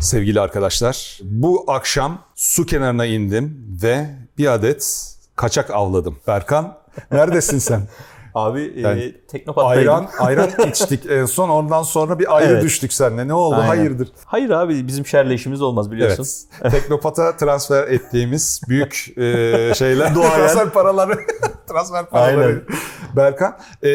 sevgili arkadaşlar. Bu akşam su kenarına indim ve bir adet kaçak avladım. Berkan neredesin sen? Abi Yani e, Teknopat'taydım. Ayran, ayran içtik en son ondan sonra bir ayrı Evet. düştük seninle. Ne oldu? Aynen. Hayırdır? Hayır abi bizim şerle işimiz olmaz biliyorsun. Evet. Teknopat'a transfer ettiğimiz büyük e, şeyler. Transfer paraları. transfer paraları. Aynen. Berkan. e,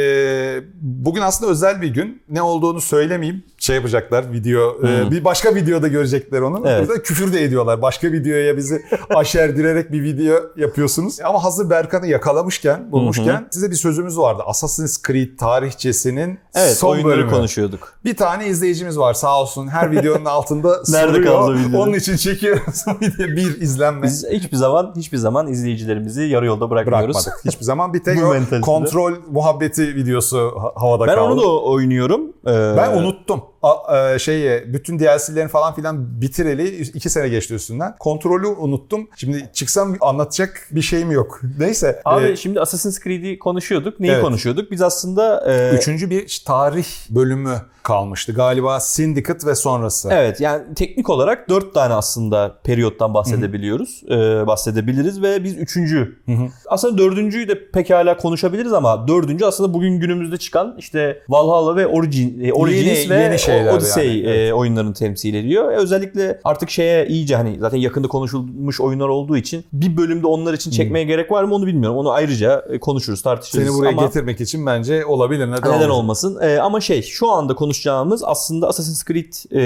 bugün aslında özel bir gün. Ne olduğunu söylemeyeyim. Şey yapacaklar video. e, bir başka videoda görecekler onu. Evet. Burada küfür de ediyorlar. Başka videoya bizi aşerdirerek bir video yapıyorsunuz. Ama hazır Berkan'ı yakalamışken, bulmuşken size bir sözümüz vardı. Assassin's Creed tarihçesinin Evet son oyunları bölümü. konuşuyorduk. Bir tane izleyicimiz var sağ olsun. Her videonun altında Nerede kaldı video? Onun için çekiyoruz bir izlenme. Biz hiçbir zaman hiçbir zaman izleyicilerimizi yarı yolda bırakmıyoruz. Bırakmadık. Hiçbir zaman bir tek o kontrol muhabbeti videosu ha- havada Ben kaldı. onu da oynuyorum. Ee, ben unuttum. A, şeyi bütün DLC'lerini falan filan bitireli iki sene geçti üstünden. Kontrolü unuttum. Şimdi çıksam anlatacak bir şeyim yok. Neyse. Abi e, şimdi Assassin's Creed'i konuşuyorduk. Neyi Evet. konuşuyorduk? Biz aslında e, üçüncü bir tarih bölümü kalmıştı. Galiba Syndicate ve sonrası. Evet yani teknik olarak dört tane aslında periyottan bahsedebiliyoruz. Ee, bahsedebiliriz ve biz üçüncü. Aslında dördüncüyü de pekala konuşabiliriz ama dördüncü aslında bugün günümüzde çıkan işte Valhalla ve Origin, e, Origins Yeni- ve yeni şeyler Odyssey yani, e, oyunlarını temsil ediyor. E, özellikle artık şeye iyice hani zaten yakında konuşulmuş oyunlar olduğu için bir bölümde onlar için çekmeye gerek var mı onu bilmiyorum. Onu ayrıca e, konuşuruz tartışırız. Seni buraya ama... getirmek için bence olabilir. Neden, Neden olmasın? olmasın? Ee, ama şey şu anda konuşacağımız aslında Assassin's Creed e,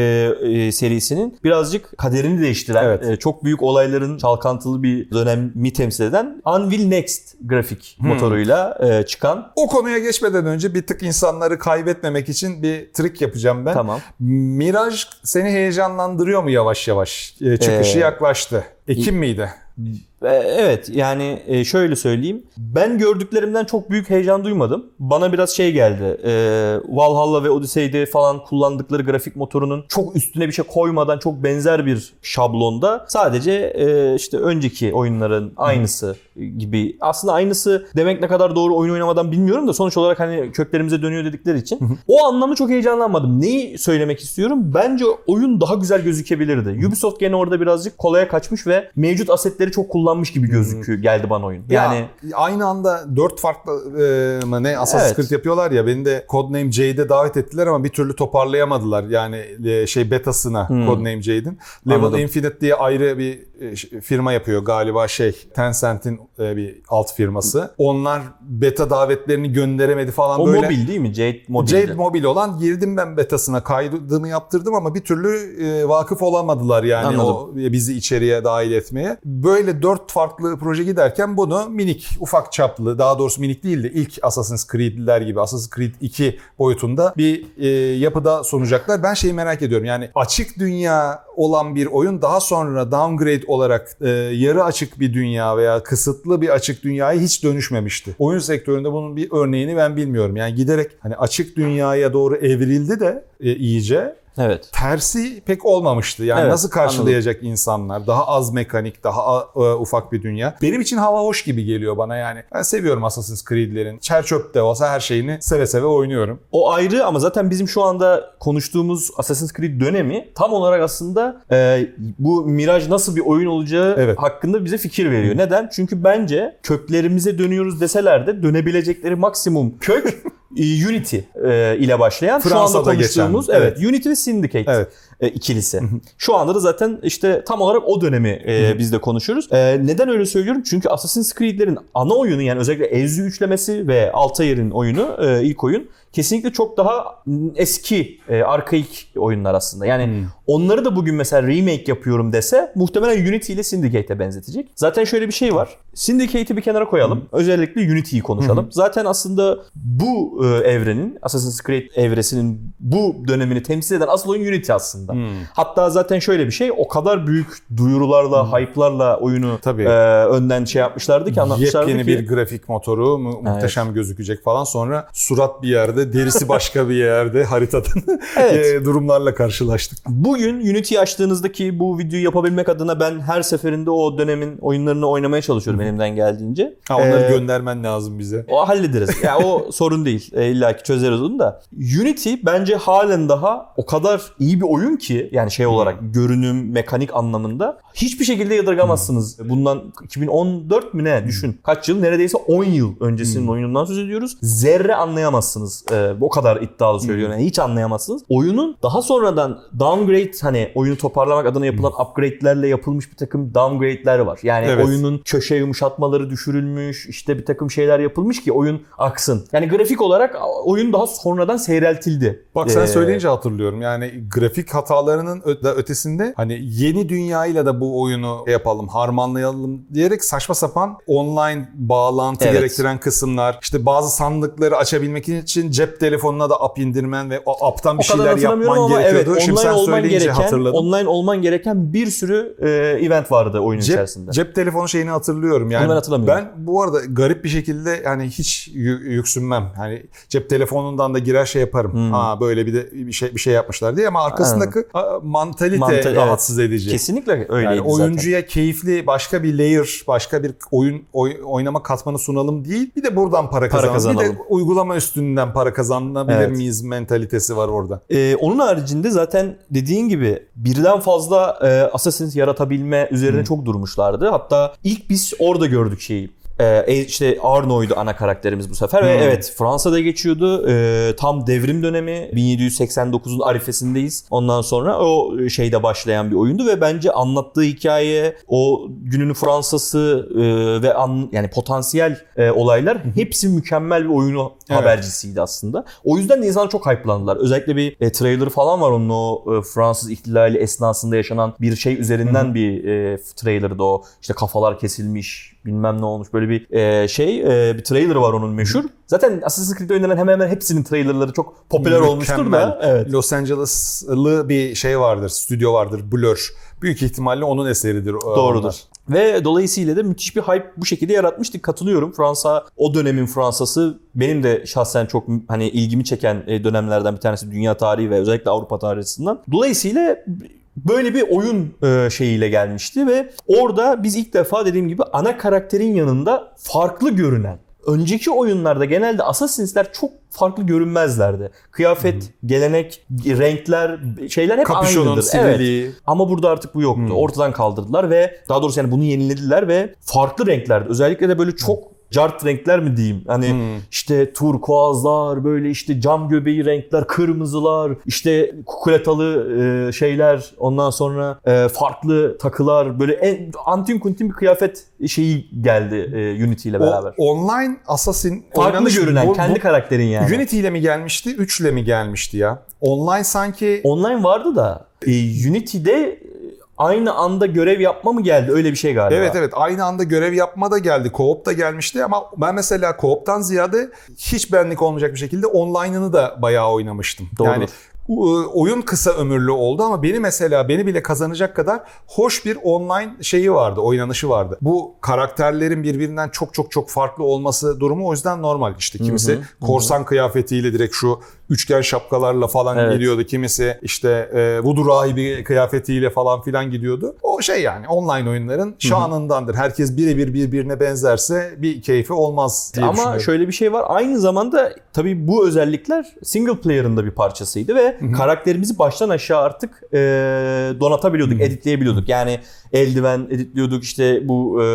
e, serisinin birazcık kaderini değiştiren, Evet. e, çok büyük olayların çalkantılı bir dönemi temsil eden Unreal Next grafik Hmm. motoruyla e, çıkan O konuya geçmeden önce bir tık insanları kaybetmemek için bir trik yapacağım ben. tamam. Miraj seni heyecanlandırıyor mu yavaş yavaş? Ee, çıkışı Ee, yaklaştı. Ekim miydi? Evet yani e, şöyle söyleyeyim. Ben gördüklerimden çok büyük heyecan duymadım. Bana biraz şey geldi. E, Valhalla ve Odyssey'de falan kullandıkları grafik motorunun çok üstüne bir şey koymadan çok benzer bir şablonda sadece e, işte önceki oyunların aynısı gibi. Aslında aynısı demek ne kadar doğru oyun oynamadan bilmiyorum da sonuç olarak hani köklerimize dönüyor dedikleri için. O anlamda çok heyecanlanmadım. Neyi söylemek istiyorum? Bence oyun daha güzel gözükebilirdi. Ubisoft gene orada birazcık kolaya kaçmış ve mevcut asetleri çok kullanmış gibi gözüküyor geldi bana oyun. Yani Ya, aynı anda dört farklı e, mı ne Assassin's Evet. Creed yapıyorlar ya beni de Codename Jade'e davet ettiler ama bir türlü toparlayamadılar. Yani e, şey betasına Codename Jade'in. Level Anladım. Infinite diye ayrı bir e, firma yapıyor galiba şey Tencent'in e, bir alt firması. Onlar beta davetlerini gönderemedi falan o böyle. mobil değil mi? Jade mobildi. Jade Mobil olan girdim ben betasına kaydımı yaptırdım ama bir türlü e, vakıf olamadılar yani Anladım. o bizi içeriye dahil etmeye. Böyle dört farklı proje giderken bunu minik, ufak çaplı daha doğrusu minik değil de ilk Assassin's Creed'ler gibi Assassin's Creed 2 boyutunda bir e, yapıda sunacaklar. Ben şeyi merak ediyorum yani açık dünya olan bir oyun daha sonra downgrade olarak e, yarı açık bir dünya veya kısıtlı bir açık dünyaya hiç dönüşmemişti. Oyun sektöründe bunun bir örneğini ben bilmiyorum. Yani giderek hani açık dünyaya doğru evrildi de e, iyice Evet. tersi pek olmamıştı. Yani Evet, nasıl karşılayacak insanlar? Daha az mekanik, daha e, ufak bir dünya. Benim için hava hoş gibi geliyor bana yani. Ben seviyorum Assassin's Creed'lerin. Çerçöp de olsa her şeyini seve seve oynuyorum. O ayrı ama zaten bizim şu anda konuştuğumuz Assassin's Creed dönemi tam olarak aslında e, bu Mirage nasıl bir oyun olacağı Evet. hakkında bize fikir veriyor. Neden? Çünkü bence köklerimize dönüyoruz deseler de dönebilecekleri maksimum kök Unity e, ile başlayan şu anda Fransa'da konuştuğumuz geçen, evet. Unity ve Syndicate Evet. e, ikilisi. Şu anda da zaten işte tam olarak o dönemi e, biz de konuşuyoruz. E, neden öyle söylüyorum? Çünkü Assassin's Creed'lerin ana oyunu yani özellikle Ezio üçlemesi ve Altair'in oyunu e, ilk oyun kesinlikle çok daha eski, e, arkaik oyunlar aslında. Yani onları da bugün mesela remake yapıyorum dese muhtemelen Unity ile Syndicate'e benzetecek. Zaten şöyle bir şey var. Syndicate'i bir kenara koyalım. Özellikle Unity'yi konuşalım. Zaten aslında bu e, evrenin, Assassin's Creed evresinin bu dönemini temsil eden asıl oyun Unity aslında. Hatta zaten şöyle bir şey, o kadar büyük duyurularla, hype'larla oyunu Tabii. e, önden şey yapmışlardı ki anlatmışlardı Yepyeni ki. bir grafik motoru mu- muhteşem gözükecek falan. Sonra surat bir yerde, derisi başka bir yerde haritadan Evet. e, durumlarla karşılaştık. Bugün Unity'yi açtığınızdaki bu videoyu yapabilmek adına ben her seferinde o dönemin oyunlarını oynamaya çalışıyorum elimden geldiğince. Ha, onları Ee, göndermen lazım bize. O hallederiz. Ya o sorun değil. E, İlla ki çözeriz onu da. Unity bence halen daha o kadar iyi bir oyun ki yani şey olarak görünüm, mekanik anlamında hiçbir şekilde yadırgamazsınız. Bundan 2014 mü ne düşün. Kaç yıl? Neredeyse 10 yıl öncesinin oyunundan söz ediyoruz. Zerre anlayamazsınız. Ee, o kadar iddialı söylüyorum. Yani hiç anlayamazsınız. Oyunun daha sonradan downgrade hani oyunu toparlamak adına yapılan upgrade'lerle yapılmış bir takım downgrade'ler var. Yani Evet. oyunun köşe yumuşatmaları düşürülmüş. işte bir takım şeyler yapılmış ki oyun aksın. Yani grafik olarak oyun daha sonradan seyreltildi. Bak sen Ee, söyleyince hatırlıyorum. Yani grafik hatalarının ötesinde hani yeni dünyayla da bu oyunu yapalım, harmanlayalım diyerek saçma sapan online bağlantı Evet. gerektiren kısımlar, işte bazı sandıkları açabilmek için cep telefonuna da app indirmen ve o app'tan bir o şeyler yapman ama evet gerekiyordu. Şimdi online sen olman gereken hatırladım. online olman gereken bir sürü e, event vardı oyunun Cep, içerisinde. cep telefonu şeyini hatırlıyorum. Yani ben hatırlamıyorum. Ben bu arada garip bir şekilde yani hiç yü- yüksünmem. Hani cep telefonundan da girer şey yaparım. Hmm. Ha böyle bir de bir şey bir şey yapmışlar diye ama arkasındaki a, mantalite Mantal- evet. rahatsız edici. Kesinlikle öyleydi Yani zaten. oyuncuya keyifli başka bir layer, başka bir oyun oy- oynama katmanı sunalım değil. Bir de buradan para, Para kazanalım. Bir de kazanalım. uygulama üstünden para kazanabilir Evet. miyiz mentalitesi var orada. Ee, onun haricinde zaten dediğin gibi birden fazla e, Assassin's yaratabilme üzerine çok durmuşlardı. Hatta ilk biz orada gördük şeyi. Ee, işte Arno'ydu ana karakterimiz bu sefer ve Hmm. evet Fransa'da geçiyordu. Ee, tam devrim dönemi 1789'un arifesindeyiz. Ondan sonra o şeyde başlayan bir oyundu ve bence anlattığı hikaye, o günün Fransa'sı e, ve an, yani potansiyel e, olaylar hepsi mükemmel bir oyunu Evet. habercisiydi aslında. O yüzden de insanlar çok hype'landılar. Özellikle bir e, trailer falan var onun o e, Fransız ihtilali esnasında yaşanan bir şey üzerinden bir e, trailer'dı o. İşte kafalar kesilmiş, bilmem ne olmuş böyle bir e, şey e, bir trailer var onun meşhur. Zaten Assassin's Creed oyunlarının hemen hemen hepsinin trailerları çok popüler olmuştur da. Mükemmel. Evet. Los Angeles'lı bir şey vardır, stüdyo vardır, Blur. Büyük ihtimalle onun eseridir. o- Doğrudur. onlar. Ve dolayısıyla da müthiş bir hype bu şekilde yaratmıştık. Katılıyorum. Fransa o dönemin Fransa'sı benim de şahsen çok hani ilgimi çeken e, dönemlerden bir tanesi dünya tarihi ve özellikle Avrupa tarihi açısından. Dolayısıyla böyle bir oyun e, şeyiyle gelmişti ve orada biz ilk defa dediğim gibi ana karakterin yanında farklı görünen Önceki oyunlarda genelde Assassin'sler çok farklı görünmezlerdi. Kıyafet, gelenek, renkler, şeyler hep Kapüşonun aynıdır. Evet. sivriliği. Ama burada artık bu yoktu. Hmm. Ortadan kaldırdılar ve daha doğrusu yani bunu yenilediler ve farklı renklerdi. Özellikle de böyle çok cart renkler mi diyeyim? Hani Hmm. işte turkuazlar, böyle işte cam göbeği renkler, kırmızılar, işte kukuletalı e, şeyler, ondan sonra e, farklı takılar, böyle en, antin kuntin bir kıyafet şeyi geldi e, Unity ile beraber. O, online Assassin Farklı görünen, bu- kendi bu- karakterin yani. Unity ile mi gelmişti, 3 ile mi gelmişti ya? Online sanki Online vardı da e, Unity'de aynı anda görev yapma mı geldi? Öyle bir şey galiba. Evet evet aynı anda görev yapma da geldi. Co-op da gelmişti ama ben mesela co-op'tan ziyade hiç benlik olmayacak bir şekilde online'ını da bayağı oynamıştım. Doğrudur. Yani u- oyun kısa ömürlü oldu ama beni mesela beni bile kazanacak kadar hoş bir online şeyi vardı, oynanışı vardı. Bu karakterlerin birbirinden çok çok çok farklı olması durumu o yüzden normal. İşte kimisi Hı hı, korsan kıyafetiyle direkt şu üçgen şapkalarla falan Evet. gidiyordu. Kimisi işte e, voodoo rahibi kıyafetiyle falan filan gidiyordu. O şey yani online oyunların şanındandır. Herkes birebir birbirine benzerse bir keyfi olmaz diye Ama şöyle bir şey var. Aynı zamanda tabii bu özellikler single player'ın da bir parçasıydı ve karakterimizi baştan aşağı artık e, donatabiliyorduk, editleyebiliyorduk. Yani eldiven editliyorduk. işte bu e,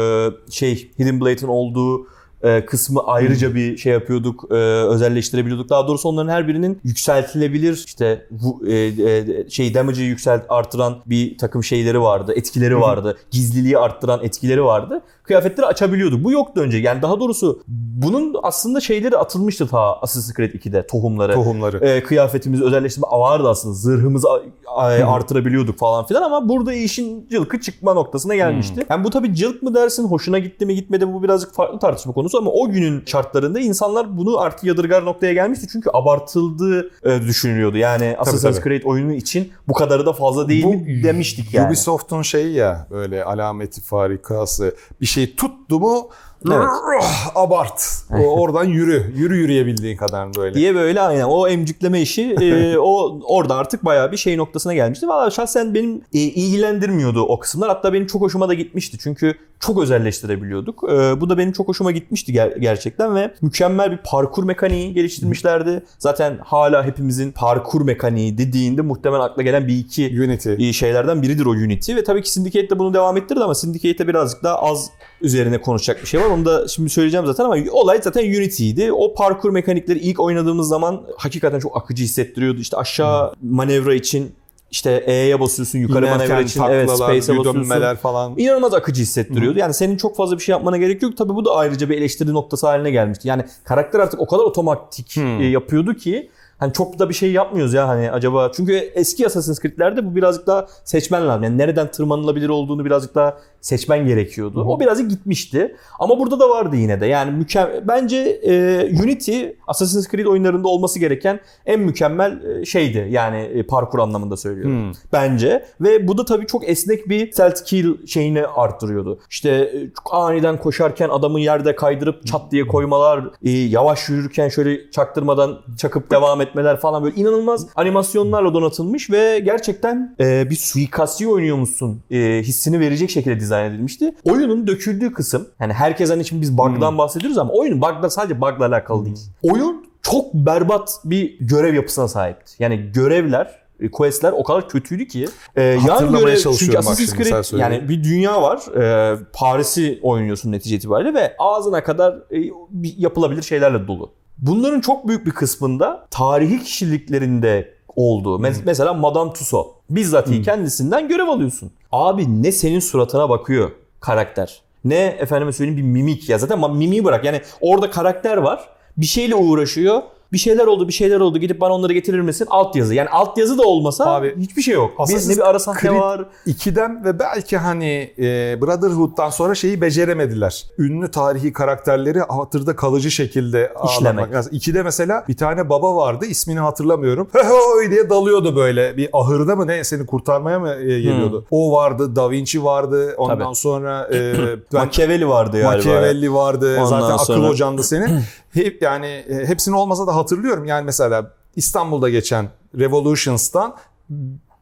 şey Hidden Blade'in olduğu e, kısmı ayrıca bir şey yapıyorduk, e, özelleştirebiliyorduk. Daha doğrusu onların her birinin yükseltilebilir işte bu e, e, şey damage'ı yükselt artıran bir takım şeyleri vardı, etkileri vardı. Gizliliği arttıran etkileri vardı. Kıyafetleri açabiliyorduk. Bu yoktu önce. Yani daha doğrusu bunun aslında şeyleri atılmıştı ta Assassin's Creed 2'de tohumları. Tohumları. E, kıyafetimizi özelleştirme vardı aslında. A- artırabiliyorduk falan filan ama burada işin cılkı çıkma noktasına gelmişti. Yani bu tabii cılk mı dersin, hoşuna gitti mi gitmedi mi bu birazcık farklı tartışma konusu ama o günün şartlarında insanlar bunu artık yadırgar noktaya gelmişti. Çünkü abartıldığı e, düşünülüyordu. Yani Assassin's tabii. Creed oyunu için bu kadarı da fazla değil mi demiştik yani. Ubisoft'un şeyi ya böyle alameti farikası bir şey tuttu mu Evet. abart. O, oradan yürü. Yürü yürüyebildiğin kadar böyle. diye böyle aynen o emcikleme işi e, o orada artık bayağı bir şey noktasına gelmişti. Valla şahsen benim e, ilgilendirmiyordu o kısımlar. Hatta benim çok hoşuma da gitmişti. Çünkü çok özelleştirebiliyorduk. Ee, bu da benim çok hoşuma gitmişti ger- gerçekten ve mükemmel bir parkur mekaniği geliştirmişlerdi. Zaten hala hepimizin parkur mekaniği dediğinde muhtemelen akla gelen bir iki Unity. iyi şeylerden biridir o Unity ve tabii ki Syndicate de bunu devam ettirdi ama Syndicate'de birazcık daha az üzerine konuşacak bir şey var. Onu da şimdi söyleyeceğim zaten ama olay zaten Unity'ydi. O parkur mekanikleri ilk oynadığımız zaman hakikaten çok akıcı hissettiriyordu. İşte aşağı manevra için işte E'ye basıyorsun yukarı manevra İnerken için evet space'e basıyorsun. falan. İnanılmaz akıcı hissettiriyordu. Yani senin çok fazla bir şey yapmana gerek yok. Tabii bu da ayrıca bir eleştiri noktası haline gelmişti. Yani karakter artık o kadar otomatik Hmm. e, yapıyordu ki hani çok da bir şey yapmıyoruz ya hani acaba çünkü eski Assassin's Creed'lerde bu birazcık daha seçmen lazım. Yani nereden tırmanılabilir olduğunu birazcık daha seçmen gerekiyordu. O birazcık gitmişti. Ama burada da vardı yine de. Yani mükemmel bence e, Unity Assassin's Creed oyunlarında olması gereken en mükemmel e, şeydi. Yani e, parkur anlamında söylüyorum Hmm. bence. Ve bu da tabii çok esnek bir stealth kill şeyini arttırıyordu. İşte e, çok aniden koşarken adamı yerde kaydırıp çat diye koymalar, e, yavaş yürürken şöyle çaktırmadan çakıp devam etmeler falan böyle inanılmaz animasyonlarla donatılmış ve gerçekten e, bir suikastçı oynuyormuşsun e, hissini verecek şekilde dizayn edilmişti. Oyunun döküldüğü kısım yani herkes hani şimdi biz bug'dan bahsediyoruz ama oyunun bug'da sadece bug'la alakalı değil. Oyun çok berbat bir görev yapısına sahipti. Yani görevler e, questler o kadar kötüydü ki e, yan görev çünkü Assassin's Creed yani bir dünya var. E, Paris'i oynuyorsun netice itibariyle ve ağzına kadar e, yapılabilir şeylerle dolu. Bunların çok büyük bir kısmında tarihi kişiliklerinde olduğu. Mes- Mesela Madame Tussauds. Bizzat kendisinden görev alıyorsun. Abi ne senin suratına bakıyor karakter. Ne efendime söyleyeyim bir mimik ya zaten mimiği bırak. Yani orada karakter var. Bir şeyle uğraşıyor. Bir şeyler oldu, bir şeyler oldu. Gidip bana onları getirir misin? Alt yazı. Yani alt yazı da olmasa Abi, hiçbir şey yok. Assassin's ne bir ara sahne var. 2'den ve belki hani e, Brotherhood'dan sonra şeyi beceremediler. Ünlü tarihi karakterleri hatırda kalıcı şekilde İşlemek. Mesela 2'de mesela bir tane baba vardı ismini hatırlamıyorum. Oy diye dalıyordu böyle. Bir ahırda mı ne seni kurtarmaya mı e, geliyordu? O vardı, Da Vinci vardı. Ondan Hmm. Tabii. sonra e, ben Machiavelli vardı galiba. Machiavelli vardı. Ondan Zaten akıl sonra- hocandı senin. Hep yani e, hepsini olmasa da hatırlıyorum. Yani mesela İstanbul'da geçen Revolutions'tan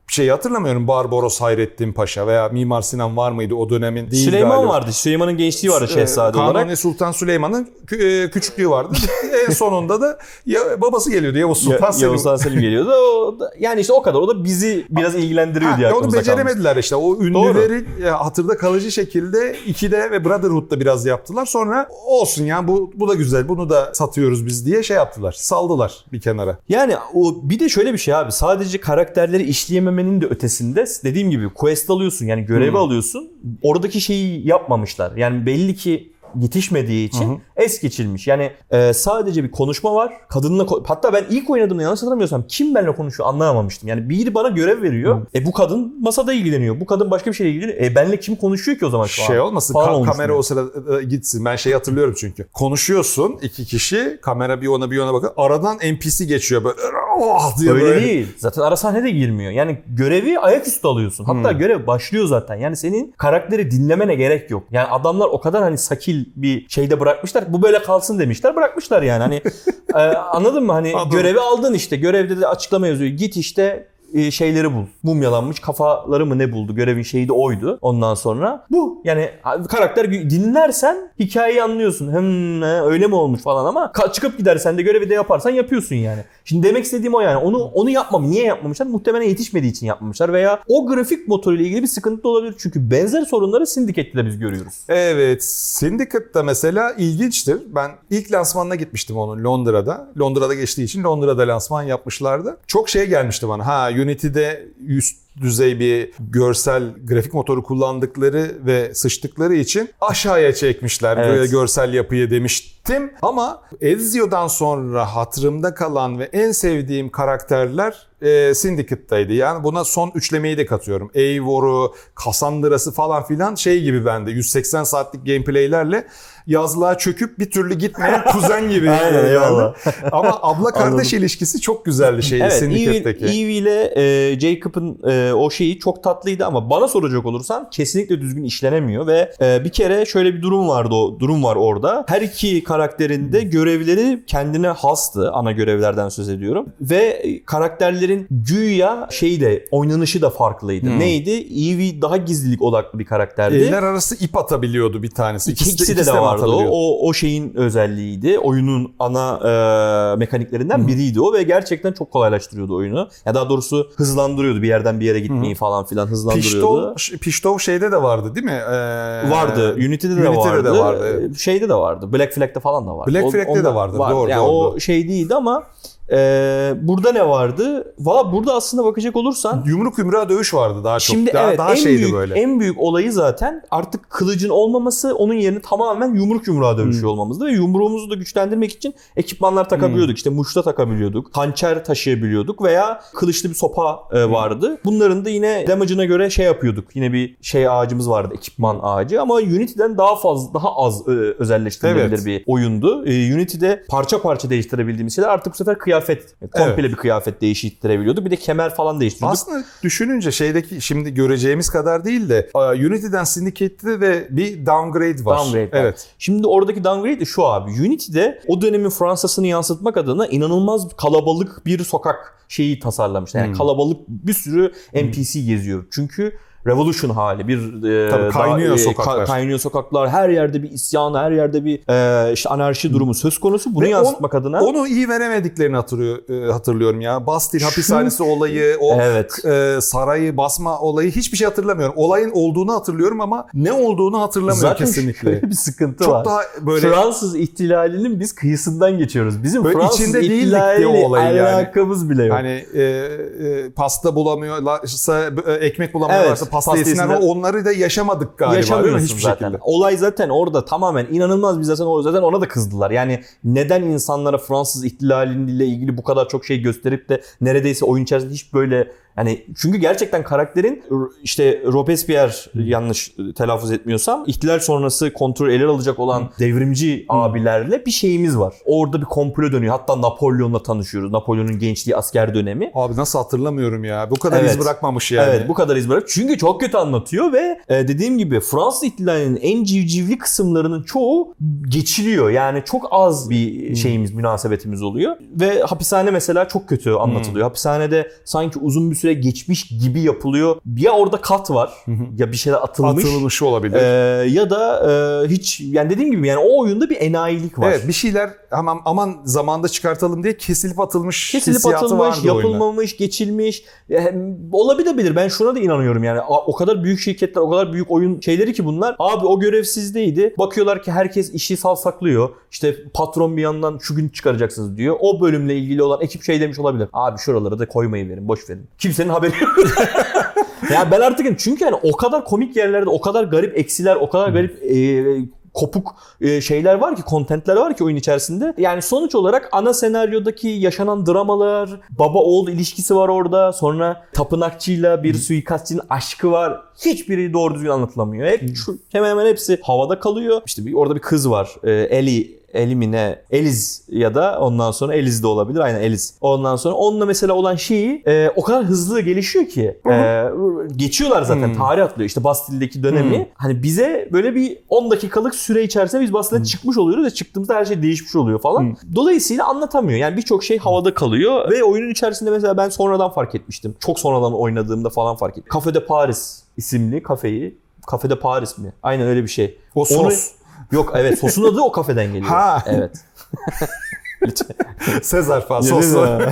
şeyi hatırlamıyorum. Barbaros Hayrettin Paşa veya Mimar Sinan var mıydı o dönemin? Değil Süleyman galiba. vardı. Süleyman'ın gençliği vardı şehzade olarak. Kanuni Sultan Süleyman'ın e, küçüklüğü vardı. en sonunda da ya, babası geliyordu Yavuz Sultan Ya- Selim. Yavuz Sultan Selim geliyordu. O da- yani işte o kadar. O da bizi biraz ilgilendiriyor Ha, diye onu aklımıza kalmış. beceremediler işte. O ünlüleri e, hatırda kalıcı şekilde 2'de ve Brotherhood'da biraz yaptılar. Sonra olsun ya bu bu da güzel. Bunu da satıyoruz biz diye şey yaptılar. Saldılar bir kenara. Yani o bir de şöyle bir şey abi. Sadece karakterleri işleyememenin de ötesinde dediğim gibi quest alıyorsun yani görevi Hmm. alıyorsun. Oradaki şeyi yapmamışlar. Yani belli ki yetişmediği için es geçilmiş. Yani e, sadece bir konuşma var. Kadınla ko- hatta ben ilk oynadığımda yanlış hatırlamıyorsam kim benimle konuşuyor anlayamamıştım. Yani biri bana görev veriyor. E bu kadın masada ilgileniyor. Bu kadın başka bir şeyle ilgileniyor. E benle kim konuşuyor ki o zaman şu an? Şey olmasın Falan ka- kamera o sırada e, gitsin. Ben şeyi hatırlıyorum çünkü. Konuşuyorsun iki kişi. Kamera bir ona bir ona bakıyor. Aradan NPC geçiyor böyle. Oh diye Öyle böyle. değil. Zaten ara sahne de girmiyor. Yani görevi ayaküstü alıyorsun. Hatta Hmm. görev başlıyor zaten. Yani senin karakteri dinlemene gerek yok. Yani adamlar o kadar hani sakil bir şeyde bırakmışlar. Bu böyle kalsın demişler. Bırakmışlar yani. Hani e, anladın mı? Hani Anladım. görevi aldın işte. Görevde de açıklama yazıyor. Git işte şeyleri bul. Mumyalanmış kafaları mı ne buldu? Görevin şeyi de oydu. Ondan sonra bu. Yani karakter dinlersen hikayeyi anlıyorsun. Hem öyle mi olmuş falan ama çıkıp gidersen de görevi de yaparsan yapıyorsun yani. Şimdi demek istediğim o yani. Onu onu yapmam. Niye yapmamışlar? Muhtemelen yetişmediği için yapmamışlar veya o grafik motoruyla ilgili bir sıkıntı da olabilir. Çünkü benzer sorunları Syndicate'de de biz görüyoruz. Evet. Syndicate'da mesela ilginçtir. Ben ilk lansmanına gitmiştim onun Londra'da. Londra'da geçtiği için Londra'da lansman yapmışlardı. Çok şey gelmişti bana. Ha Unity'de üst düzey bir görsel grafik motoru kullandıkları ve sıçtıkları için aşağıya çekmişler Evet. böyle görsel yapıyı demiştim. Ama Ezio'dan sonra hatırımda kalan ve en sevdiğim karakterler e, Syndicate'daydı. Yani buna son üçlemeyi de katıyorum. Eivor'u, Cassandra'sı falan filan şey gibi bende 180 saatlik gameplaylerle yazlığa çöküp bir türlü gitmeyen kuzen gibi. Aynen, yani. Ama abla kardeş ilişkisi çok güzeldi şey Evet, Eve, Syndicate'deki. Eve ile e, Jacob'ın e, e, o şeyi çok tatlıydı ama bana soracak olursan kesinlikle düzgün işlenemiyor ve e, bir kere şöyle bir durum vardı o durum var orada. Her iki karakterin de görevleri kendine hastı. Ana görevlerden söz ediyorum. Ve karakterlerin güya şeyi de oynanışı da farklıydı. Hmm. Neydi? Eevee daha gizlilik odaklı bir karakterdi. Eller arası ip atabiliyordu bir tanesi. İkisi, de, de mi vardı o. o. O şeyin özelliğiydi. Oyunun ana e, mekaniklerinden biriydi o ve gerçekten çok kolaylaştırıyordu oyunu. Ya daha doğrusu hızlandırıyordu bir yerden bir yere gitmeyi falan filan hızlandırıyordu. Piştov, Piştov şeyde de vardı değil mi? Ee, vardı. Unity'de de Unity'de vardı. de vardı. Ee, Şeyde de vardı. Black Flag'de falan da vardı. Black Flag'de de vardı. Doğru, yani doğru, o şey değildi ama e, burada ne vardı? Valla burada aslında bakacak olursan Yumruk yumruğa dövüş vardı daha çok. Şimdi daha, evet daha en şeydi büyük böyle. en büyük olayı zaten artık kılıcın olmaması onun yerine tamamen yumruk yumruğa dövüşüyor Hmm. olmamızdı ve yumruğumuzu da güçlendirmek için ekipmanlar takabiliyorduk. İşte muşta takabiliyorduk, hançer taşıyabiliyorduk veya kılıçlı bir sopa Hmm. e, vardı. Bunların da yine damage'ına göre şey yapıyorduk. Yine bir şey ağacımız vardı, ekipman ağacı ama Unity'den daha fazla daha az e, özelleştirilebilir Evet. bir oyundu. E, Unity'de parça parça değiştirebildiğimiz şeyler artık bu sefer kıyafet, komple bir kıyafet değiştirebiliyorduk. Bir de kemer falan değiştiriyorduk. Aslında düşününce şeydeki şimdi göreceğimiz kadar değil de e, Unity'den Syndicate'de de bir downgrade var. Downgrade var. Evet. Şimdi oradaki downgrade de şu abi. Unity'de o dönemin Fransa'sını yansıtmak adına inanılmaz kalabalık bir sokak şeyi tasarlamışlar. Yani Hmm. kalabalık bir sürü NPC geziyor. Çünkü Revolution hali bir e, Tabii kaynıyor daha, sokaklar. kaynıyor sokaklar. Her yerde bir isyan, her yerde bir e, işte anarşi durumu söz konusu. Bunu Ve yansıtmak adına Onu iyi veremediklerini hatırlıyor, e, hatırlıyorum ya. Bastille hapishanesi olayı, o Evet. e, sarayı basma olayı hiçbir şey hatırlamıyorum. Olayın olduğunu hatırlıyorum ama ne olduğunu hatırlamıyorum zaten kesinlikle. şöyle bir sıkıntı Çok var. daha böyle Fransız ihtilalinin biz kıyısından geçiyoruz. Bizim Böyle Fransız içinde diye ihtilaliyle olayı yani. alakamız bile yok. hani e, e, pasta bulamıyorlarsa, e, ekmek bulamıyorlarsa Evet, pasta pasta yesinler. yesinler. Onları da yaşamadık galiba. Yaşamıyorsun Hiçbir zaten. şekilde. Olay zaten orada tamamen inanılmaz bir zaten orada zaten ona da kızdılar. Yani neden insanlara Fransız ihtilaliyle ilgili bu kadar çok şey gösterip de neredeyse oyun içerisinde hiç böyle yani çünkü gerçekten karakterin işte Robespierre yanlış telaffuz etmiyorsam ihtilal sonrası kontrol ele alacak olan devrimci abilerle bir şeyimiz var. Orada bir komplo dönüyor. Hatta Napolyon'la tanışıyoruz. Napolyon'un gençliği asker dönemi. Abi nasıl hatırlamıyorum ya. Bu kadar Evet. iz bırakmamış yani. Evet bu kadar iz bırak. Çünkü çok kötü anlatıyor ve e, dediğim gibi Fransız ihtilalinin en civcivli kısımlarının çoğu geçiliyor. Yani çok az bir şeyimiz, münasebetimiz oluyor. Ve hapishane mesela çok kötü anlatılıyor. Hapishanede sanki uzun bir süre geçmiş gibi yapılıyor. Ya orada kat var ya bir şeyler atılmış. Atılmış olabilir. E, ya da e, hiç yani dediğim gibi yani o oyunda bir enayilik var. Evet bir şeyler aman aman zamanda çıkartalım diye kesilip atılmış Kesilip atılmış, vardı oyunda. yapılmamış, geçilmiş. Olabilir. Ben şuna da inanıyorum yani. O kadar büyük şirketler, o kadar büyük oyun şeyleri ki bunlar. Abi o görev sizdeydi. Bakıyorlar ki herkes işi savsaklıyor. İşte patron bir yandan şu gün çıkaracaksınız diyor. O bölümle ilgili olan ekip şey demiş olabilir. Abi şuraları da koymayı verin, boş verin. Kimsenin haberi yok. ya ben artık çünkü yani o kadar komik yerlerde, o kadar garip eksiler, o kadar garip e, kopuk e, şeyler var ki, kontentler var ki oyun içerisinde. Yani sonuç olarak ana senaryodaki yaşanan dramalar, baba oğul ilişkisi var orada. Sonra tapınakçıyla bir suikastçının aşkı var. Hiçbiri doğru düzgün anlatılamıyor. Hep şu, hemen hemen hepsi havada kalıyor. İşte bir, orada bir kız var. E, Ellie Elimine Eliz ya da ondan sonra Eliz de olabilir. Aynen Eliz. Ondan sonra onunla mesela olan şeyi e, o kadar hızlı gelişiyor ki e, geçiyorlar zaten. Hı. Tarih atlıyor. İşte Bastille'deki dönemi. Hani bize böyle bir 10 dakikalık süre içerisinde biz Bastille'den çıkmış oluyoruz ve çıktığımızda her şey değişmiş oluyor falan. Dolayısıyla anlatamıyor. Yani birçok şey havada kalıyor ve oyunun içerisinde mesela ben sonradan fark etmiştim. Çok sonradan oynadığımda falan fark ettim. Cafe de Paris isimli kafeyi Cafe de Paris mi? Aynen öyle bir şey. O sos. Yok evet sosun adı o kafeden geliyor. Ha. Evet. Sezar falan mi?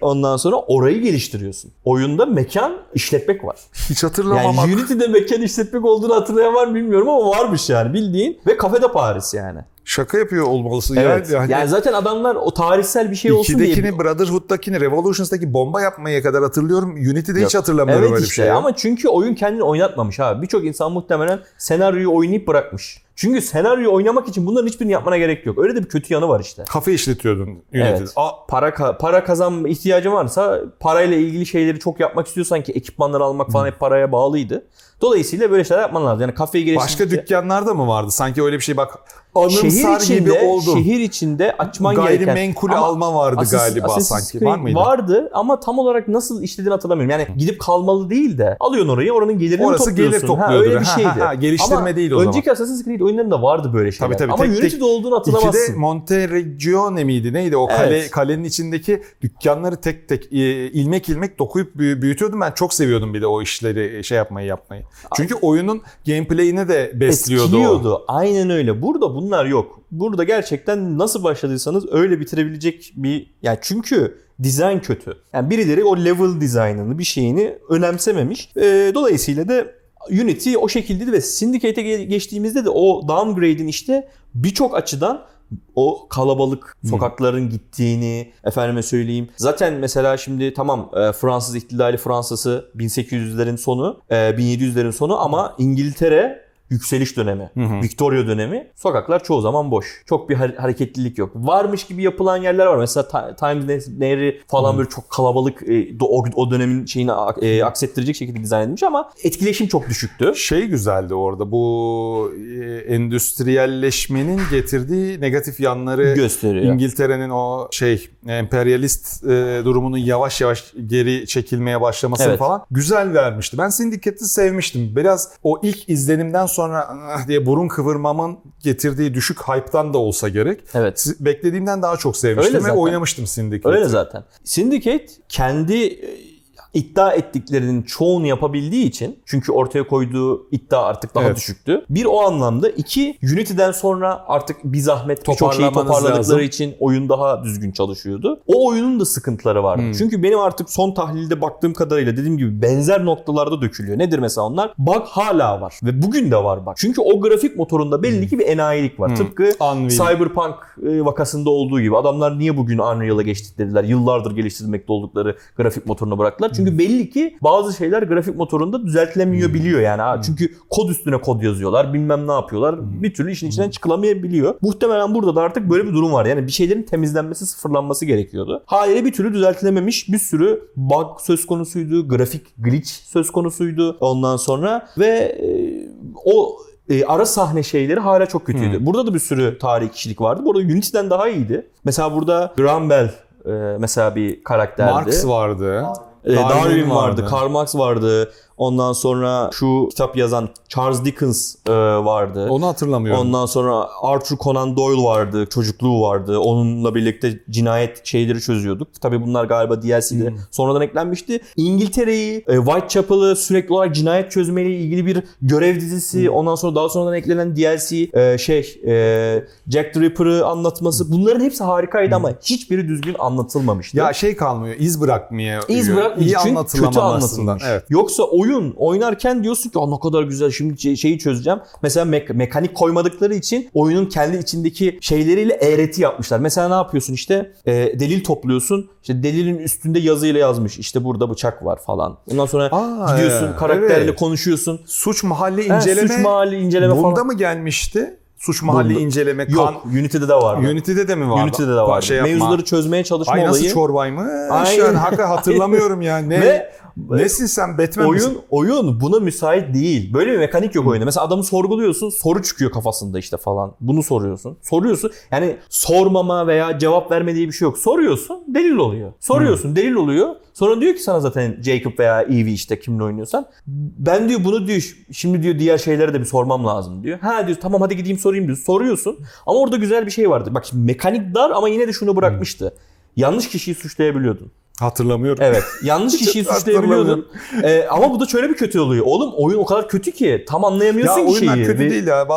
Ondan sonra orayı geliştiriyorsun. Oyunda mekan işletmek var. Hiç Yani hatırlamamak. Unity'de mekan işletmek olduğunu hatırlayan var mı bilmiyorum ama varmış yani bildiğin. Ve kafede Paris yani. Şaka yapıyor olmalısın. Evet. Yani, Yani zaten adamlar o tarihsel bir şey olsun diye. İkidekini, Brotherhood'dakini, Revolutions'daki bomba yapmaya kadar hatırlıyorum. Unity'de hiç hatırlamıyorum Evet öyle işte bir şey. ama çünkü oyun kendini oynatmamış abi. Birçok insan muhtemelen senaryoyu oynayıp bırakmış. Çünkü senaryoyu oynamak için bunların hiçbirini yapmana gerek yok. Öyle de bir kötü yanı var işte. Kafe işletiyordun Unity'de. Evet. Aa, Para ka- para kazanma ihtiyacın varsa parayla ilgili şeyleri çok yapmak istiyorsan ki ekipmanları almak falan hep paraya bağlıydı. Dolayısıyla böyle şeyler yapman lazım. Yani kafeyi geliştirdikçe... başka dükkanlarda mı vardı? Sanki öyle bir şey bak anımsar şehir gibi içinde, oldu. şehir içinde açman gereken Gayrimenkul alma vardı Assassin's- galiba Assassin's sanki. Var mıydı? Vardı ama tam olarak nasıl işlediğini hatırlamıyorum. Yani gidip kalmalı değil de alıyorsun orayı oranın gelirini Orası topluyorsun. gelir Ha, topluyordur. öyle bir Ha, şeydi. ha, ha, geliştirme ama değil o zaman. Önceki Assassin's Creed oyunlarında vardı böyle şeyler. Tabii, tabii, ama tek Unity'de olduğunu İkide hatırlamazsın. Monteregione miydi neydi o kale Evet. kalenin içindeki dükkanları tek tek e, ilmek ilmek dokuyup büyü- büyütüyordum ben çok seviyordum bir de o işleri şey yapmayı yapmayı. Çünkü oyunun gameplay'ini de besliyordu o. Etkiliyordu. Aynen öyle. Burada bunlar yok. Burada gerçekten nasıl başladıysanız öyle bitirebilecek bir yani çünkü dizayn kötü. Yani birileri o level dizaynını bir şeyini önemsememiş. Ee, dolayısıyla da Unity o şekildeydi ve Syndicate'e ge- geçtiğimizde de o downgrade'in işte birçok açıdan o kalabalık sokakların gittiğini efendime söyleyeyim. Zaten mesela şimdi tamam e, Fransız ihtilali Fransa'sı 1800'lerin sonu, e, 1700'lerin sonu ama İngiltere yükseliş dönemi, Victoria dönemi. Sokaklar çoğu zaman boş. Çok bir hare- hareketlilik yok. Varmış gibi yapılan yerler var. Mesela Times Nehri falan böyle çok kalabalık e, o, o dönemin şeyini e, aksettirecek şekilde dizayn edilmiş ama etkileşim çok düşüktü. Şey güzeldi orada bu e, endüstriyelleşmenin getirdiği negatif yanları gösteriyor. İngiltere'nin o şey emperyalist e, durumunun yavaş yavaş geri çekilmeye başlamasını Evet. falan güzel vermişti. Ben Syndicate'i sevmiştim. Biraz o ilk izlenimden sonra "Ah" diye burun kıvırmamın getirdiği düşük hype'tan da olsa gerek. Evet. Beklediğimden daha çok sevmiştim Öyle ve zaten. oynamıştım Syndicate'i. Öyle zaten. Syndicate kendi e, iddia ettiklerinin çoğunu yapabildiği için çünkü ortaya koyduğu iddia artık daha Evet. düşüktü. Bir o anlamda iki Unity'den sonra artık bir zahmet birçok şeyi toparladıkları lazım. için oyun daha düzgün çalışıyordu. O oyunun da sıkıntıları vardı. Hmm. Çünkü benim artık son tahlilde baktığım kadarıyla dediğim gibi benzer noktalarda dökülüyor. Nedir mesela onlar? Bug hala var ve bugün de var bug. Çünkü o grafik motorunda belli ki bir enayilik var. Hmm. Tıpkı Unreal. Cyberpunk e, vakasında olduğu gibi adamlar niye bugün Unreal'a geçtik dediler. Yıllardır geliştirmekte oldukları grafik motorunu bıraktılar. Çünkü belli ki bazı şeyler grafik motorunda düzeltilemiyor biliyor yani. Ha, Çünkü kod üstüne kod yazıyorlar. Bilmem ne yapıyorlar. Bir türlü işin içinden çıkılamayabiliyor. Muhtemelen burada da artık böyle bir durum var. Yani bir şeylerin temizlenmesi, sıfırlanması gerekiyordu. Haliyle bir türlü düzeltilememiş bir sürü bug söz konusuydu. Grafik glitch söz konusuydu ondan sonra ve e, o e, ara sahne şeyleri hala çok kötüydü. Burada da bir sürü tarihi kişilik vardı. Burada Unity'den daha iyiydi. Mesela burada Graham Bell e, mesela bir karakterdi. Marx vardı. E, Darwin Darwin vardı, vardı. Karl Marx vardı. Ondan sonra şu kitap yazan Charles Dickens e, vardı. Onu hatırlamıyorum. Ondan sonra Arthur Conan Doyle vardı. Çocukluğu vardı. Onunla birlikte cinayet şeyleri çözüyorduk. Tabii bunlar galiba DLC'de Hmm. sonradan eklenmişti. İngiltere'yi, e, Whitechapel'ı sürekli olarak cinayet çözmeyle ilgili bir görev dizisi. Hmm. Ondan sonra daha sonradan eklenen DLC e, şey e, Jack the Ripper'ı anlatması. Bunların hepsi harikaydı ama hiçbiri düzgün anlatılmamıştı. Hmm. Ya şey kalmıyor, iz bırakmaya. İz bırakmış İyi kötü anlatılmış. Evet. Yoksa oyun oynarken diyorsun ki "Aa, ne kadar güzel şimdi ce- şeyi çözeceğim. Mesela mek- mekanik koymadıkları için oyunun kendi içindeki şeyleriyle eğreti yapmışlar. Mesela ne yapıyorsun işte e, delil topluyorsun. İşte delilin üstünde yazıyla yazmış. İşte burada bıçak var falan. Ondan sonra Aa, gidiyorsun karakterle Evet. konuşuyorsun. Suç mahalli Ha, inceleme. suç mahalli inceleme Bunda falan. mı gelmişti? Suç mahalli Bunda- inceleme. Kan, Yok Unity'de de vardı. Unity'de de mi vardı? Unity'de de vardı. Şey yapma. Mevzuları çözmeye çalışma Ay nasıl olayı. çorbaymış. Aynen. Yani hakikaten hatırlamıyorum ya. Ne, Ve nesin sen Batman oyun misin? oyun buna müsait değil. Böyle bir mekanik yok oyunda. Mesela adamı sorguluyorsun, soru çıkıyor kafasında işte falan. Bunu soruyorsun. Soruyorsun. Yani sormama veya cevap verme diye bir şey yok. Soruyorsun, delil oluyor. Soruyorsun, delil oluyor. Sonra diyor ki sana zaten Jacob veya Evie işte kimle oynuyorsan. Ben diyor bunu diyor şimdi diyor diğer şeylere de bir sormam lazım diyor. Ha diyor tamam hadi gideyim sorayım diyor. Soruyorsun. Ama orada güzel bir şey vardı. Bak şimdi mekanik dar ama yine de şunu bırakmıştı. Yanlış kişiyi suçlayabiliyordun. Hatırlamıyorum. Evet. Yanlış kişiyi suçlayabiliyordun. Ee, ama bu da şöyle bir kötü oluyor. Oğlum oyun o kadar kötü ki tam Ya anlayamıyorsun ki oyunlar şeyi. kötü Ve- değil ya.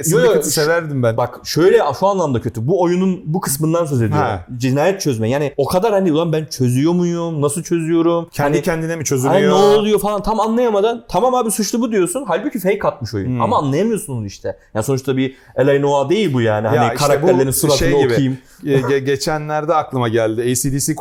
Yo, Syndicate'i şu- severdim ben. Bak şöyle şu anlamda kötü. Bu oyunun bu kısmından söz ediyorum. Ha. Cinayet çözme. Yani o kadar hani ulan ben çözüyor muyum? Nasıl çözüyorum? Kendi hani, kendine mi çözülüyor? ne oluyor falan tam anlayamadan tamam abi suçlu bu diyorsun. Halbuki fake atmış oyun. Hmm. Ama anlayamıyorsun onu işte. Yani sonuçta bir L.A. Noir değil bu yani. Hani Ya işte karakterlerin suratını şey gibi. okuyayım. Ge- ge- geçenlerde aklıma geldi. ACDC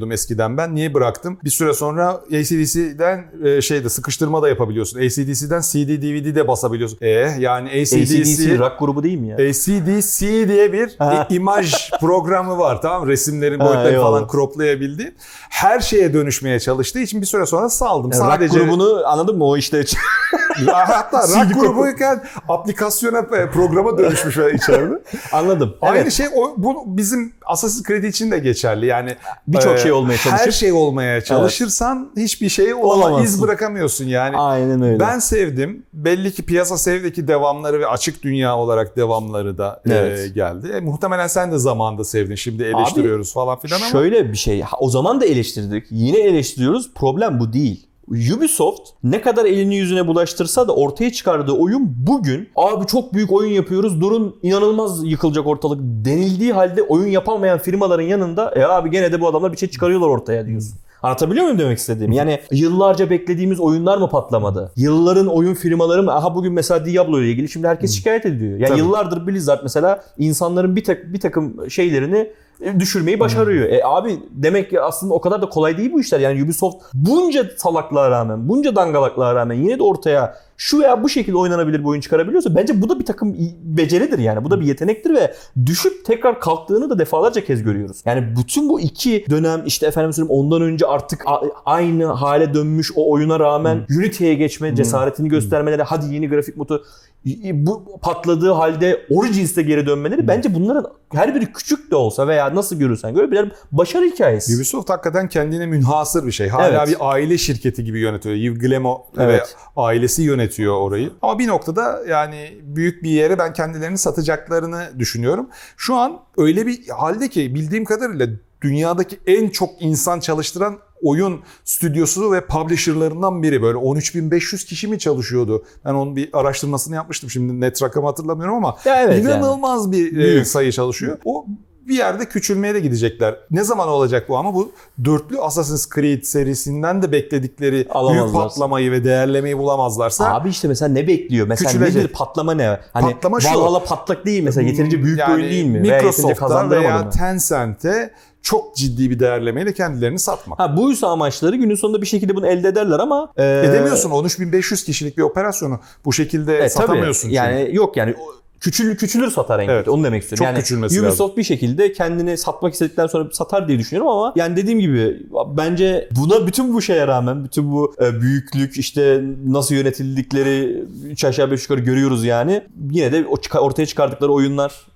kullanıyordum eskiden ben. Niye bıraktım? Bir süre sonra ACDC'den e, şeyde sıkıştırma da yapabiliyorsun. ACDC'den CD, DVD de basabiliyorsun. E yani ACDC ACDC rock grubu değil mi ya? ACDC diye bir Ha. imaj programı var tamam? Resimlerin Ha, boyutlarını eyvallah. falan croplayabildi. Her şeye dönüşmeye çalıştığı için bir süre sonra saldım. Yani rock Sadece grubunu anladın mı? O işte Hatta rock grubuyken aplikasyona e, programa dönüşmüş içeride. Anladım. Aynı Evet. şey o, bu bizim Assassin's Creed için de geçerli. Yani Birçok e, şey olmaya Her çalışıp- şey olmaya çalışırsan hiçbir şey olama, Olamazsın. iz bırakamıyorsun yani. Aynen öyle. Ben sevdim. Belli ki piyasa sevdeki devamları ve açık dünya olarak devamları da e, Evet. geldi. E, muhtemelen sen de zamanında sevdin. Şimdi eleştiriyoruz falan filan ama. Şöyle bir şey. O zaman da eleştirdik. Yine eleştiriyoruz. Problem bu değil. Ubisoft ne kadar elini yüzüne bulaştırsa da ortaya çıkardığı oyun bugün abi çok büyük oyun yapıyoruz durun inanılmaz yıkılacak ortalık denildiği halde oyun yapamayan firmaların yanında e abi gene de bu adamlar bir şey çıkarıyorlar ortaya diyorsun. Anlatabiliyor muyum demek istediğim? Yani yıllarca beklediğimiz oyunlar mı patlamadı? Yılların oyun firmaları mı? Aha bugün mesela Diablo ile ilgili şimdi herkes şikayet ediyor. Yani Tabii. yıllardır Blizzard mesela insanların bir, tak, bir takım şeylerini e, düşürmeyi başarıyor. E abi demek ki aslında o kadar da kolay değil bu işler. Yani Ubisoft bunca salaklığa rağmen, bunca dangalaklığa rağmen yine de ortaya şu veya bu şekilde oynanabilir bir oyun çıkarabiliyorsa bence bu da bir takım beceridir yani. Bu da bir yetenektir ve düşüp tekrar kalktığını da defalarca kez görüyoruz. Yani bütün bu iki dönem işte efendim söyleyeyim ondan önce artık aynı hale dönmüş o oyuna rağmen Unity'ye geçme cesaretini göstermeleri hadi yeni grafik modu bu patladığı halde Origins'te geri dönmeleri bence bunların her biri küçük de olsa veya nasıl görürsen göre birer başarı hikayesi. Ubisoft hakikaten kendine münhasır bir şey. Hala Evet. bir aile şirketi gibi yönetiyor. Yves ve Evet. ailesi yönetiyor orayı. Ama bir noktada yani büyük bir yere ben kendilerini satacaklarını düşünüyorum. Şu an öyle bir halde ki bildiğim kadarıyla dünyadaki en çok insan çalıştıran oyun stüdyosu ve publisher'larından biri. Böyle 13.500 kişi mi çalışıyordu? Ben onun bir araştırmasını yapmıştım. Şimdi net rakamı hatırlamıyorum ama Ya evet inanılmaz bir e, Büyük. sayı çalışıyor. O bir yerde küçülmeye de gidecekler. Ne zaman olacak bu ama bu dörtlü Assassin's Creed serisinden de bekledikleri büyük patlamayı ve değerlemeyi bulamazlarsa Abi işte mesela ne bekliyor? Mesela Küçülecek. nedir patlama ne? Hani Patlama şu. Valhalla patlak değil mesela yeterince büyük bir oyun değil mi? Veya kazandıramadı veya mı? Tencent'e çok ciddi bir değerlemeyle kendilerini satmak. Ha buysa amaçları günün sonunda bir şekilde bunu elde ederler ama e, Edemiyorsun 13.500 kişilik bir operasyonu bu şekilde E, tabii. satamıyorsun. çünkü. Yani yok yani küçülür küçülür satar en kötü. Evet. Onu demek istiyorum. Çok yani küçülmesi Ubisoft bir şekilde kendini satmak istedikten sonra satar diye düşünüyorum ama yani dediğim gibi bence buna bütün bu şeye rağmen bütün bu e, büyüklük işte nasıl yönetildikleri üç aşağı beş yukarı görüyoruz yani. Yine de ortaya çıkardıkları oyunlar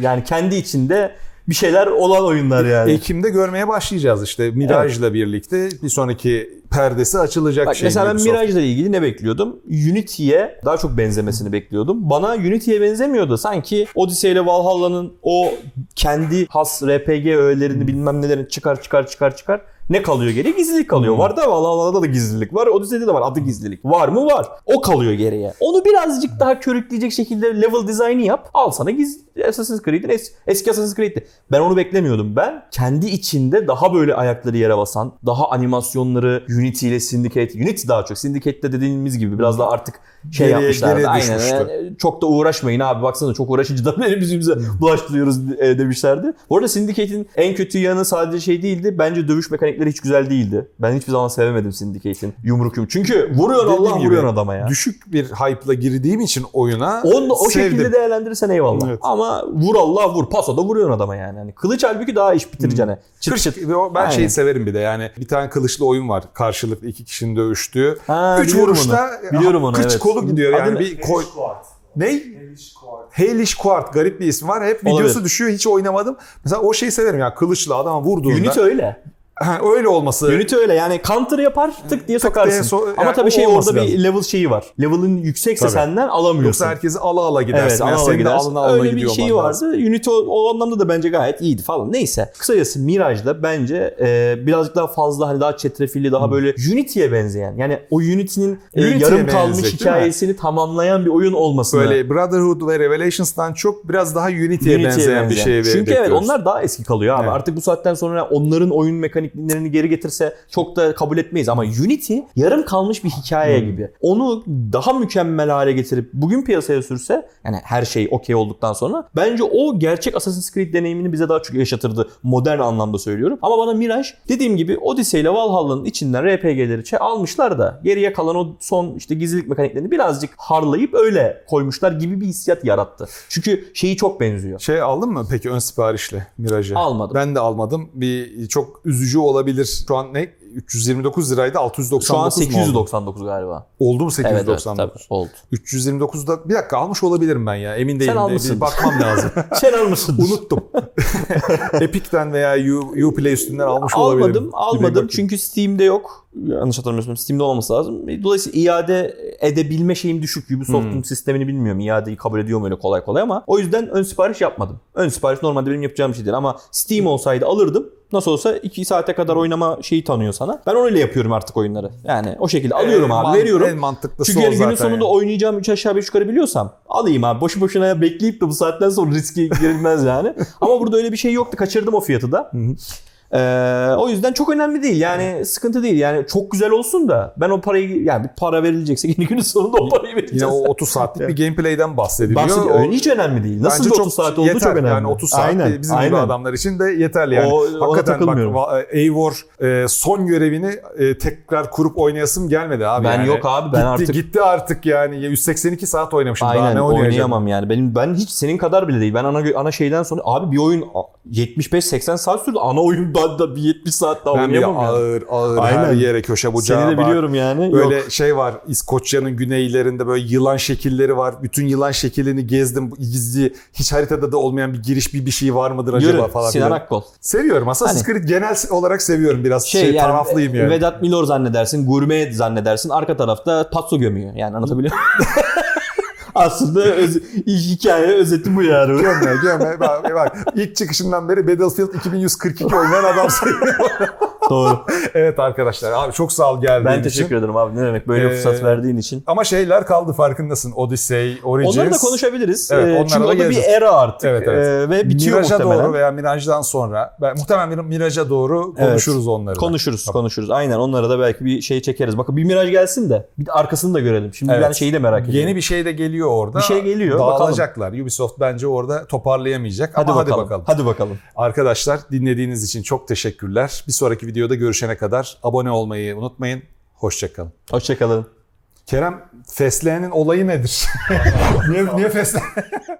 yani kendi içinde bir şeyler olan oyunlar yani. Ekim'de görmeye başlayacağız işte Mirage'la birlikte bir sonraki perdesi açılacak Bak şey. mesela ben Ubisoft. Mirage ile ilgili ne bekliyordum? Unity'ye daha çok benzemesini bekliyordum. Bana Unity'ye benzemiyordu. Sanki Odyssey ile Valhalla'nın o kendi has RPG öğelerini bilmem nelerini çıkar çıkar çıkar çıkar. Ne kalıyor geriye? Gizlilik kalıyor. Hmm. Var da Valhalla'da da gizlilik var. Odyssey'de de var. Adı gizlilik. Var mı? Var. O kalıyor geriye. Onu birazcık daha körükleyecek şekilde level dizaynı yap. Al sana giz Assassin's Creed'in es- eski Assassin's Creed'ti. Ben onu beklemiyordum. Ben kendi içinde daha böyle ayakları yere basan, daha animasyonları Unity ile Syndicate, Unity daha çok. Syndicate'de dediğimiz gibi biraz daha artık şey Geriye- yapmışlardı. geriye Aynen. düşmüştü. Yani Çok da uğraşmayın abi baksana çok uğraşınca da yüzümüze bulaştırıyoruz e, demişlerdi. Bu arada Syndicate'in en kötü yanı sadece şey değildi. Bence dövüş mekanikleri hiç güzel değildi. Ben hiçbir zaman sevemedim Syndicate'in yumruk yumruk. Çünkü vuruyor Dediğim Allah gibi, vuruyor adama ya. Düşük bir hype'la girdiğim için oyuna Onu o sevdim. şekilde değerlendirirsen eyvallah. Evet. Ama vur Allah vur. Paso da vuruyorsun adama yani. Hani kılıç halbuki daha iş bitireceğine. Çıt Kırk- çıt. ben Aynen. şeyi severim bir de yani bir tane kılıçlı oyun var karşılıklı iki kişinin dövüştüğü. Ha, Üç vuruşta onu. Biliyorum onu, kıç evet. Kolu gidiyor yani Adı bir koy. Ne? Hellish Quart. Garip bir ismi var. Hep videosu Olabilir. düşüyor hiç oynamadım. Mesela o şeyi severim ya kılıçlı adama vurduğunda. Unity öyle. Ha, öyle olması. Unity öyle yani counter yapar tık diye sokarsın. diye so- Ama yani tabii şey orada bir lazım. level şeyi var. Level'ın yüksekse Tabii. senden alamıyorsun. Yoksa herkesi ala ala gidersin. Evet, Yani senin de gidersin. alına alına Öyle bir şey olman vardı. lazım. Unity o, o anlamda da bence gayet iyiydi falan. Neyse. Kısacası Mirage'da bence e, birazcık daha fazla hani daha çetrefilli, daha böyle Unity'ye benzeyen. Yani o Unity'nin e, Unity'ye yarım kalmış benzeyecek, hikayesini tamamlayan bir oyun olmasını. Böyle Brotherhood ve Revelations'tan çok biraz daha Unity'ye, Unity'ye benzeyen, bir şey Çünkü evet onlar daha eski kalıyor abi. Evet. Artık bu saatten sonra onların oyun mekaniklerini geri getirse çok da kabul etmeyiz. Ama Unity yarım kalmış bir hikaye Hmm. gibi. Onu daha mükemmel hale getirip bugün piyasaya sürse yani her şey okey olduktan sonra bence o gerçek Assassin's Creed deneyimini bize daha çok yaşatırdı. Modern anlamda söylüyorum. Ama bana Mirage dediğim gibi Odyssey ile Valhalla'nın içinden RPG'leri almışlar da geriye kalan o son işte gizlilik mekaniklerini birazcık harlayıp öyle koymuşlar gibi bir hissiyat yarattı. Çünkü şeyi çok benziyor. Şey aldın mı peki ön siparişle Mirage'ı? Almadım. Ben de almadım. Bir çok üzücü olabilir. Şu an ne 329 liraydı 699 Şu an mu oldu? 899 galiba. Oldu mu Evet, evet 899? tabii oldu. 329'da bir dakika almış olabilirim ben ya emin değilim. almışsın. Bir bakmam lazım. Sen almışsın. Unuttum. Epic'ten veya U- Uplay üstünden almış olabilirim. Almadım, Bir almadım bakayım. çünkü Steam'de yok. Yanlış hatırlamıyorsam Steam'de olması lazım. Dolayısıyla iade edebilme şeyim düşük. Ubisoft'un Hmm. sistemini bilmiyorum. İadeyi kabul ediyor mu öyle kolay kolay ama o yüzden ön sipariş yapmadım. Ön sipariş normalde benim yapacağım şey değil ama Steam olsaydı alırdım. Nasıl olsa 2 saate kadar oynama şeyi tanıyor sana. Ben öyle yapıyorum artık oyunları. Yani o şekilde alıyorum En abi, veriyorum. En mantıklısı Çünkü o yani günün sonunda yani. oynayacağım 3 aşağı 5 yukarı biliyorsam alayım abi. Boşu boşuna bekleyip de bu saatten sonra riske girilmez yani. Ama burada öyle bir şey yoktu. Kaçırdım o fiyatı da. Ee, o yüzden çok önemli değil. Yani sıkıntı değil. Yani çok güzel olsun da ben o parayı yani bir para verilecekse yine günün sonunda o parayı vereceğiz. Yine o 30 saatlik bir gameplay'den bahsediliyor. Bahsediyor. O- hiç önemli değil. Nasıl bir 30 saat olduğu yeter. çok önemli. Yani 30 saat Aynen, bizim gibi aynen. adamlar için de yeterli yani. O- Hakikaten bak va- Eivor e, son görevini e, tekrar kurup oynayasım gelmedi abi. Ben yani. yok abi, ben gitti, artık- Gitti artık yani 182 saat oynamışım daha Aynen ne oynayacağım. oynayamam yani. Benim ben hiç senin kadar bile değil. Ben ana ana şeyden sonra abi bir oyun 75-80 saat sürdü. Ana oyunda da bir 70 saat daha Ben oynayamam yani. ağır ağır Aynen. her yere köşe bucağı Seni de var. biliyorum yani. Böyle Yok. şey var İskoçya'nın güneylerinde böyle yılan şekilleri var. Bütün yılan şeklini gezdim. Gizli hiç haritada da olmayan bir giriş bir bir şey var mıdır acaba Yürü falan. Sinan. Akkol. Seviyorum. Assassin's Creed genel olarak seviyorum biraz. Şey, Şey, yani, taraflıyım yani. Vedat Milor zannedersin, gurme zannedersin. Arka tarafta patso gömüyor. Yani anlatabiliyor muyum? Aslında öz, hikaye özeti bu yani. Gömme gömme. Bak, bak, ilk çıkışından beri Battlefield 2142 oynayan adamsın. Doğru. evet arkadaşlar. Abi çok sağ ol geldiğin Ben için. teşekkür ederim abi. Ne demek böyle Ee, fırsat verdiğin için. Ama şeyler kaldı farkındasın. Odyssey, Origins. Onları da konuşabiliriz. Evet, Ee, Çünkü da o da bir era artık. Evet, evet. Ee, ve bitiyor Mirage'a muhtemelen. doğru veya Mirage'dan sonra. Ben, muhtemelen Mirage'a doğru Evet. konuşuruz onları. da. Konuşuruz, konuşuruz. Aynen onlara da belki bir şey çekeriz. Bakın bir Mirage gelsin de bir de arkasını da görelim. Şimdi Evet. ben şeyi de merak ediyorum. Yeni bir şey de geliyor orada. Bir şey geliyor, Dağılacaklar. Ubisoft bence orada toparlayamayacak. hadi Ama bakalım. hadi bakalım. Hadi bakalım. Arkadaşlar dinlediğiniz için çok teşekkürler. Bir sonraki videoda görüşene kadar abone olmayı unutmayın. Hoşçakalın. Hoşçakalın. Kerem fesleğenin olayı nedir? niye, niye fesleğen?